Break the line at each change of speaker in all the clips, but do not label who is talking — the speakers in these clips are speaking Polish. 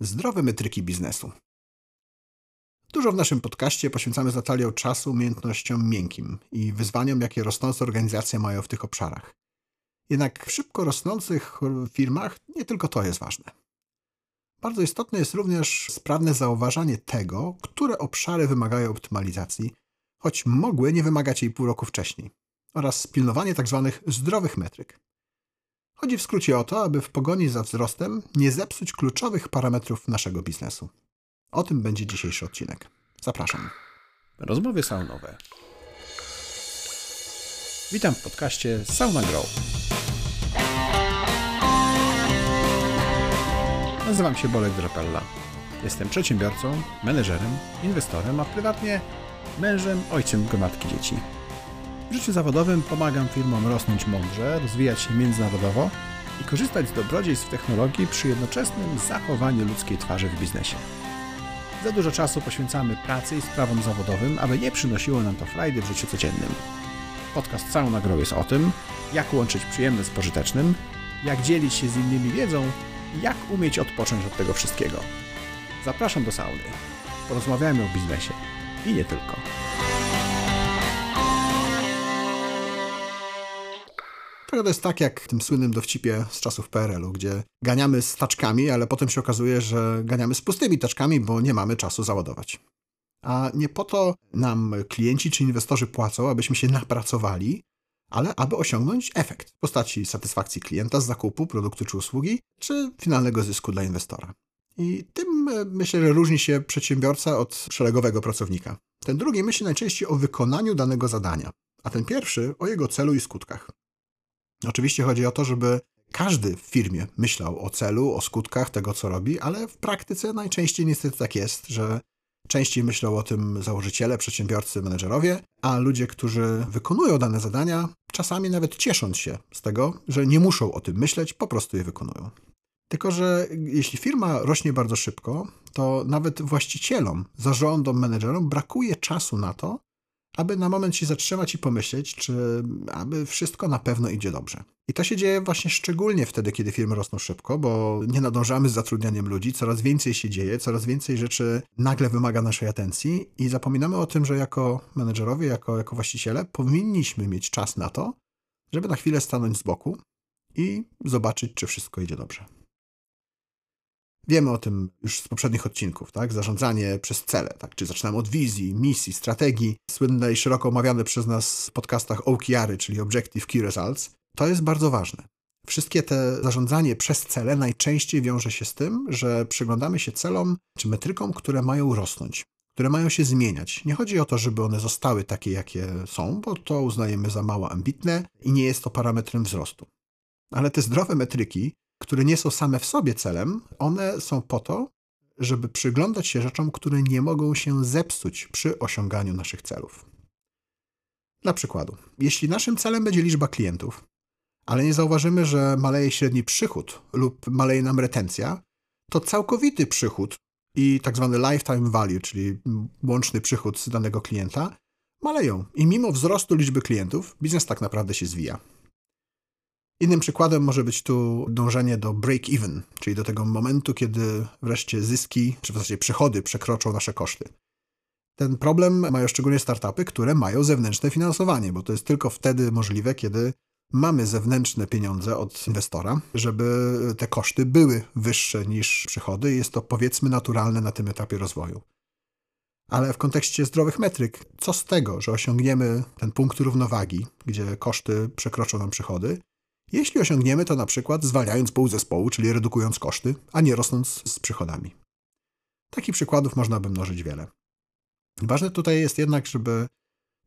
Zdrowe metryki biznesu. Dużo w naszym podcaście poświęcamy z Natalią czasu umiejętnościom miękkim i wyzwaniom, jakie rosnące organizacje mają w tych obszarach. Jednak w szybko rosnących firmach nie tylko to jest ważne. Bardzo istotne jest również sprawne zauważanie tego, które obszary wymagają optymalizacji, choć mogły nie wymagać jej pół roku wcześniej, oraz pilnowanie tzw. Tak zdrowych metryk. Chodzi w skrócie o to, aby w pogoni za wzrostem nie zepsuć kluczowych parametrów naszego biznesu. O tym będzie dzisiejszy odcinek. Zapraszam.
Rozmowy saunowe. Witam w podcaście Sauna Grow. Nazywam się Bolek Drapella. Jestem przedsiębiorcą, menedżerem, inwestorem, a prywatnie mężem, ojcem gromadki dzieci. W życiu zawodowym pomagam firmom rosnąć mądrze, rozwijać się międzynarodowo i korzystać z dobrodziejstw technologii przy jednoczesnym zachowaniu ludzkiej twarzy w biznesie. Za dużo czasu poświęcamy pracy i sprawom zawodowym, aby nie przynosiło nam to frajdy w życiu codziennym. Podcast całą nagrodą jest o tym, jak łączyć przyjemne z pożytecznym, jak dzielić się z innymi wiedzą i jak umieć odpocząć od tego wszystkiego. Zapraszam do sauny. Porozmawiajmy o biznesie i nie tylko.
Trochę jest tak jak w tym słynnym dowcipie z czasów PRL-u, gdzie ganiamy z taczkami, ale potem się okazuje, że ganiamy z pustymi taczkami, bo nie mamy czasu załadować. A nie po to nam klienci czy inwestorzy płacą, abyśmy się napracowali, ale aby osiągnąć efekt w postaci satysfakcji klienta z zakupu produktu czy usługi, czy finalnego zysku dla inwestora. I tym e, myślę, że różni się przedsiębiorca od szeregowego pracownika. Ten drugi myśli najczęściej o wykonaniu danego zadania, a ten pierwszy o jego celu i skutkach. Oczywiście chodzi o to, żeby każdy w firmie myślał o celu, o skutkach tego, co robi, ale w praktyce najczęściej niestety tak jest, że częściej myślą o tym założyciele, przedsiębiorcy, menedżerowie, a ludzie, którzy wykonują dane zadania, czasami nawet ciesząc się z tego, że nie muszą o tym myśleć, po prostu je wykonują. Tylko, że jeśli firma rośnie bardzo szybko, to nawet właścicielom, zarządom, menedżerom brakuje czasu na to, aby na moment się zatrzymać i pomyśleć, czy aby wszystko na pewno idzie dobrze. I to się dzieje właśnie szczególnie wtedy, kiedy firmy rosną szybko, bo nie nadążamy z zatrudnianiem ludzi, coraz więcej się dzieje, coraz więcej rzeczy nagle wymaga naszej atencji i zapominamy o tym, że jako menedżerowie, jako, jako właściciele powinniśmy mieć czas na to, żeby na chwilę stanąć z boku i zobaczyć, czy wszystko idzie dobrze. Wiemy o tym już z poprzednich odcinków, tak? Zarządzanie przez cele, tak? Czy zaczynamy od wizji, misji, strategii, słynne i szeroko omawiane przez nas w podcastach OKR, czyli Objective Key Results. To jest bardzo ważne. Wszystkie te zarządzanie przez cele najczęściej wiąże się z tym, że przyglądamy się celom czy metrykom, które mają rosnąć, które mają się zmieniać. Nie chodzi o to, żeby one zostały takie, jakie są, bo to uznajemy za mało ambitne i nie jest to parametrem wzrostu. Ale te zdrowe metryki które nie są same w sobie celem, one są po to, żeby przyglądać się rzeczom, które nie mogą się zepsuć przy osiąganiu naszych celów. Dla przykładu, jeśli naszym celem będzie liczba klientów, ale nie zauważymy, że maleje średni przychód lub maleje nam retencja, to całkowity przychód i tak zwany lifetime value, czyli łączny przychód z danego klienta, maleją. I mimo wzrostu liczby klientów, biznes tak naprawdę się zwija. Innym przykładem może być tu dążenie do break-even, czyli do tego momentu, kiedy wreszcie zyski, czy w zasadzie przychody przekroczą nasze koszty. Ten problem mają szczególnie startupy, które mają zewnętrzne finansowanie, bo to jest tylko wtedy możliwe, kiedy mamy zewnętrzne pieniądze od inwestora, żeby te koszty były wyższe niż przychody. Jest to powiedzmy naturalne na tym etapie rozwoju. Ale w kontekście zdrowych metryk, co z tego, że osiągniemy ten punkt równowagi, gdzie koszty przekroczą nam przychody, jeśli osiągniemy to na przykład zwalniając pół zespołu, czyli redukując koszty, a nie rosnąc z przychodami. Takich przykładów można by mnożyć wiele. Ważne tutaj jest jednak, żeby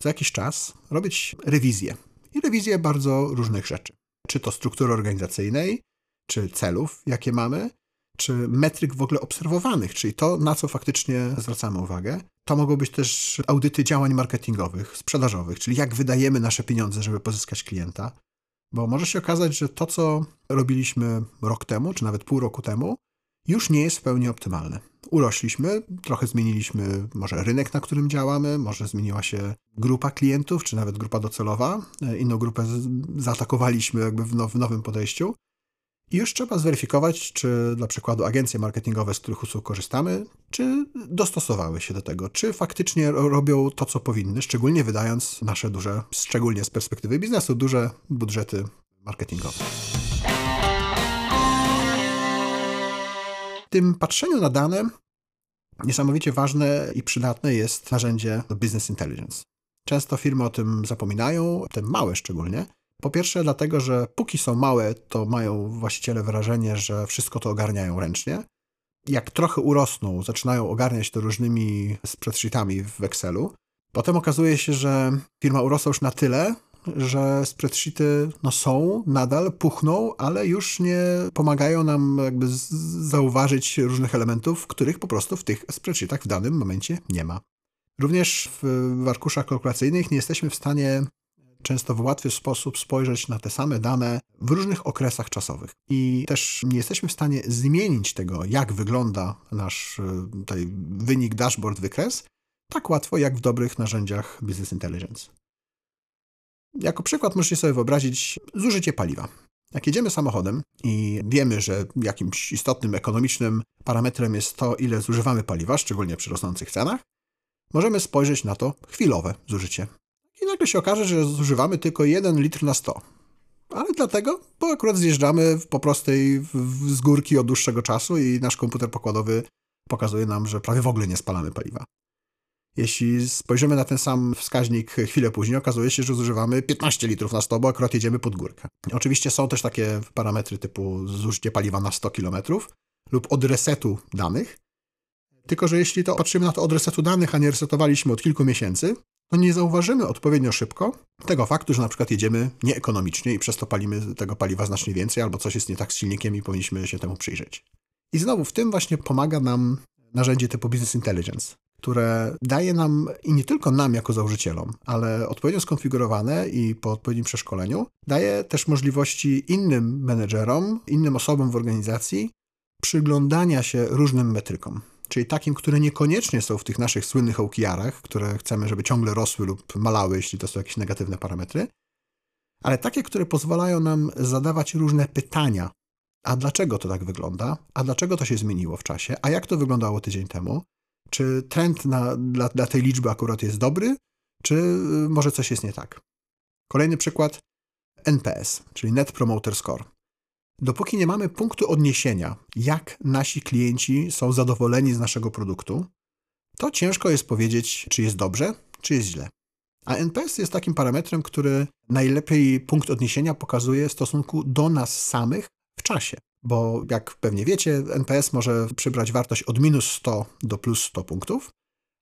co jakiś czas robić rewizję. I rewizję bardzo różnych rzeczy. Czy to struktury organizacyjnej, czy celów, jakie mamy, czy metryk w ogóle obserwowanych, czyli to, na co faktycznie zwracamy uwagę. To mogą być też audyty działań marketingowych, sprzedażowych, czyli jak wydajemy nasze pieniądze, żeby pozyskać klienta, bo może się okazać, że to, co robiliśmy rok temu, czy nawet pół roku temu, już nie jest w pełni optymalne. Urośliśmy, trochę zmieniliśmy może rynek, na którym działamy, może zmieniła się grupa klientów, czy nawet grupa docelowa. Inną grupę zaatakowaliśmy jakby w, now, w nowym podejściu. I już trzeba zweryfikować, czy dla przykładu agencje marketingowe, z których usług korzystamy, czy dostosowały się do tego, czy faktycznie robią to, co powinny, szczególnie wydając nasze duże, szczególnie z perspektywy biznesu, duże budżety marketingowe. W tym patrzeniu na dane niesamowicie ważne i przydatne jest narzędzie Business Intelligence. Często firmy o tym zapominają, te małe szczególnie, po pierwsze, dlatego, że póki są małe, to mają właściciele wrażenie, że wszystko to ogarniają ręcznie. Jak trochę urosną, zaczynają ogarniać to różnymi spreadsheetami w Excelu. Potem okazuje się, że firma urosła już na tyle, że spreadsheety no, są, nadal puchną, ale już nie pomagają nam jakby zauważyć różnych elementów, których po prostu w tych spreadsheetach w danym momencie nie ma. Również w arkuszach kalkulacyjnych nie jesteśmy w stanie często w łatwy sposób spojrzeć na te same dane w różnych okresach czasowych. I też nie jesteśmy w stanie zmienić tego, jak wygląda nasz e, tutaj wynik, dashboard, wykres, tak łatwo jak w dobrych narzędziach Business Intelligence. Jako przykład możecie sobie wyobrazić zużycie paliwa. Jak jedziemy samochodem i wiemy, że jakimś istotnym ekonomicznym parametrem jest to, ile zużywamy paliwa, szczególnie przy rosnących cenach, możemy spojrzeć na to chwilowe zużycie i nagle się okaże, że zużywamy tylko 1 litr na 100. Ale dlatego, bo akurat zjeżdżamy po prostej z górki od dłuższego czasu i nasz komputer pokładowy pokazuje nam, że prawie w ogóle nie spalamy paliwa. Jeśli spojrzymy na ten sam wskaźnik chwilę później, okazuje się, że zużywamy 15 litrów na 100, bo akurat jedziemy pod górkę. Oczywiście są też takie parametry typu zużycie paliwa na 100 km lub od resetu danych. Tylko, że jeśli to patrzymy na to od resetu danych, a nie resetowaliśmy od kilku miesięcy, to nie zauważymy odpowiednio szybko tego faktu, że na przykład jedziemy nieekonomicznie i przez to palimy tego paliwa znacznie więcej, albo coś jest nie tak z silnikiem i powinniśmy się temu przyjrzeć. I znowu w tym właśnie pomaga nam narzędzie typu Business Intelligence, które daje nam i nie tylko nam jako założycielom, ale odpowiednio skonfigurowane i po odpowiednim przeszkoleniu, daje też możliwości innym menedżerom, innym osobom w organizacji przyglądania się różnym metrykom czyli takim, które niekoniecznie są w tych naszych słynnych OKR-ach, które chcemy, żeby ciągle rosły lub malały, jeśli to są jakieś negatywne parametry, ale takie, które pozwalają nam zadawać różne pytania. A dlaczego to tak wygląda? A dlaczego to się zmieniło w czasie? A jak to wyglądało tydzień temu? Czy trend na, dla, dla tej liczby akurat jest dobry? Czy y, może coś jest nie tak? Kolejny przykład NPS, czyli Net Promoter Score. Dopóki nie mamy punktu odniesienia, jak nasi klienci są zadowoleni z naszego produktu, to ciężko jest powiedzieć, czy jest dobrze, czy jest źle. A NPS jest takim parametrem, który najlepiej punkt odniesienia pokazuje w stosunku do nas samych w czasie. Bo jak pewnie wiecie, NPS może przybrać wartość od minus 100 do plus 100 punktów,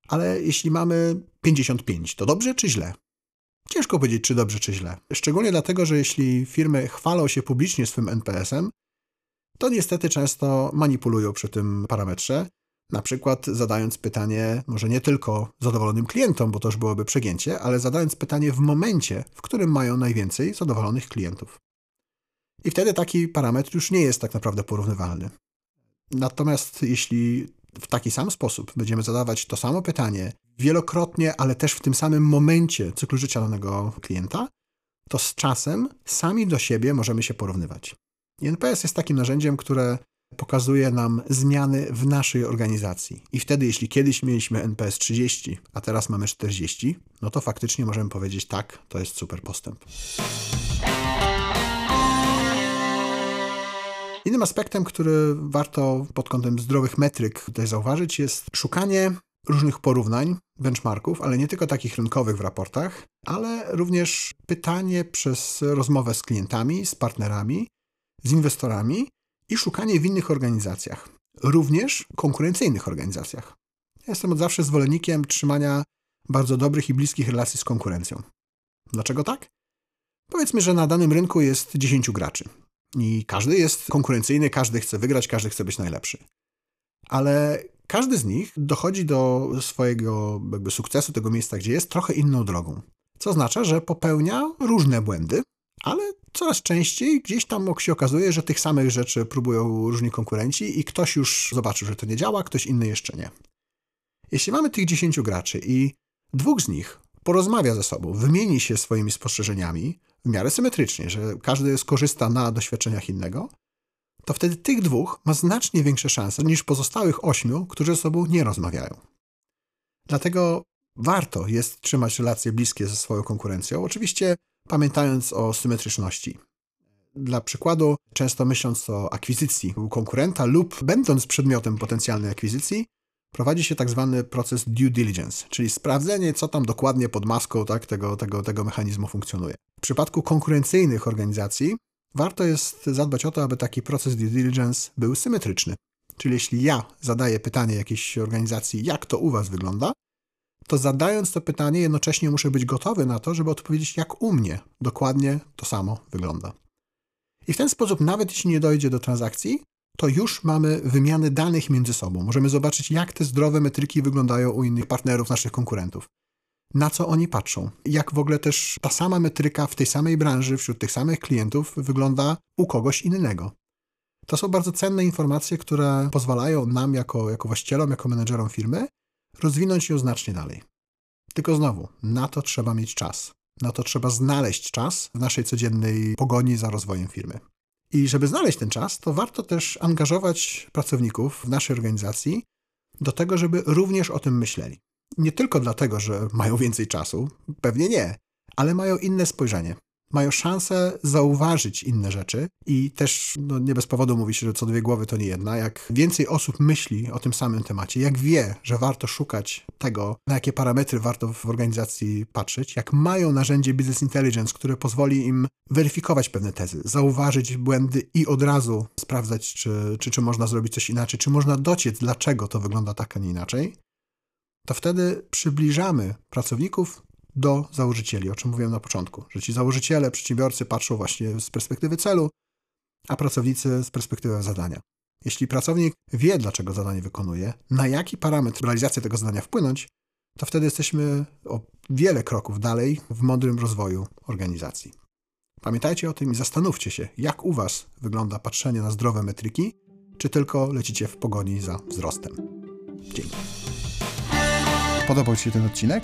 ale jeśli mamy 55, to dobrze czy źle? Ciężko powiedzieć, czy dobrze, czy źle. Szczególnie dlatego, że jeśli firmy chwalą się publicznie swym NPS-em, to niestety często manipulują przy tym parametrze, na przykład zadając pytanie, może nie tylko zadowolonym klientom, bo to już byłoby przegięcie, ale zadając pytanie w momencie, w którym mają najwięcej zadowolonych klientów. I wtedy taki parametr już nie jest tak naprawdę porównywalny. Natomiast jeśli w taki sam sposób będziemy zadawać to samo pytanie wielokrotnie, ale też w tym samym momencie cyklu życia danego klienta, to z czasem sami do siebie możemy się porównywać. I NPS jest takim narzędziem, które pokazuje nam zmiany w naszej organizacji. I wtedy, jeśli kiedyś mieliśmy NPS 30, a teraz mamy 40, no to faktycznie możemy powiedzieć tak, to jest super postęp. Innym aspektem, który warto pod kątem zdrowych metryk tutaj zauważyć, jest szukanie różnych porównań, benchmarków, ale nie tylko takich rynkowych w raportach, ale również pytanie przez rozmowę z klientami, z partnerami, z inwestorami i szukanie w innych organizacjach, również konkurencyjnych organizacjach. Ja jestem od zawsze zwolennikiem trzymania bardzo dobrych i bliskich relacji z konkurencją. Dlaczego tak? Powiedzmy, że na danym rynku jest 10 graczy. I każdy jest konkurencyjny, każdy chce wygrać, każdy chce być najlepszy. Ale każdy z nich dochodzi do swojego jakby sukcesu, tego miejsca, gdzie jest, trochę inną drogą. Co oznacza, że popełnia różne błędy, ale coraz częściej gdzieś tam się okazuje, że tych samych rzeczy próbują różni konkurenci i ktoś już zobaczył, że to nie działa, ktoś inny jeszcze nie. Jeśli mamy tych 10 graczy i dwóch z nich porozmawia ze sobą, wymieni się swoimi spostrzeżeniami w miarę symetrycznie, że każdy skorzysta na doświadczeniach innego, to wtedy tych dwóch ma znacznie większe szanse niż pozostałych ośmiu, którzy ze sobą nie rozmawiają. Dlatego warto jest trzymać relacje bliskie ze swoją konkurencją, oczywiście pamiętając o symetryczności. Dla przykładu, często myśląc o akwizycji u konkurenta lub będąc przedmiotem potencjalnej akwizycji, prowadzi się tak zwany proces due diligence, czyli sprawdzenie, co tam dokładnie pod maską tak, tego, tego, tego mechanizmu funkcjonuje. W przypadku konkurencyjnych organizacji warto jest zadbać o to, aby taki proces due diligence był symetryczny. Czyli jeśli ja zadaję pytanie jakiejś organizacji, jak to u Was wygląda, to zadając to pytanie, jednocześnie muszę być gotowy na to, żeby odpowiedzieć, jak u mnie dokładnie to samo wygląda. I w ten sposób, nawet jeśli nie dojdzie do transakcji, to już mamy wymiany danych między sobą. Możemy zobaczyć, jak te zdrowe metryki wyglądają u innych partnerów, naszych konkurentów. Na co oni patrzą? Jak w ogóle też ta sama metryka w tej samej branży, wśród tych samych klientów wygląda u kogoś innego? To są bardzo cenne informacje, które pozwalają nam, jako, jako właścicielom, jako menedżerom firmy, rozwinąć ją znacznie dalej. Tylko znowu, na to trzeba mieć czas. Na to trzeba znaleźć czas w naszej codziennej pogoni za rozwojem firmy. I żeby znaleźć ten czas, to warto też angażować pracowników w naszej organizacji do tego, żeby również o tym myśleli. Nie tylko dlatego, że mają więcej czasu, pewnie nie, ale mają inne spojrzenie mają szansę zauważyć inne rzeczy i też no, nie bez powodu mówi się, że co dwie głowy to nie jedna. Jak więcej osób myśli o tym samym temacie, jak wie, że warto szukać tego, na jakie parametry warto w organizacji patrzeć, jak mają narzędzie Business Intelligence, które pozwoli im weryfikować pewne tezy, zauważyć błędy i od razu sprawdzać, czy, czy, czy można zrobić coś inaczej, czy można dociec, dlaczego to wygląda tak, a nie inaczej, to wtedy przybliżamy pracowników do założycieli, o czym mówiłem na początku, że ci założyciele, przedsiębiorcy patrzą właśnie z perspektywy celu, a pracownicy z perspektywy zadania. Jeśli pracownik wie, dlaczego zadanie wykonuje, na jaki parametr realizacji tego zadania wpłynąć, to wtedy jesteśmy o wiele kroków dalej w mądrym rozwoju organizacji. Pamiętajcie o tym i zastanówcie się, jak u Was wygląda patrzenie na zdrowe metryki, czy tylko lecicie w pogoni za wzrostem. Dzięki.
Podobał Ci się ten odcinek?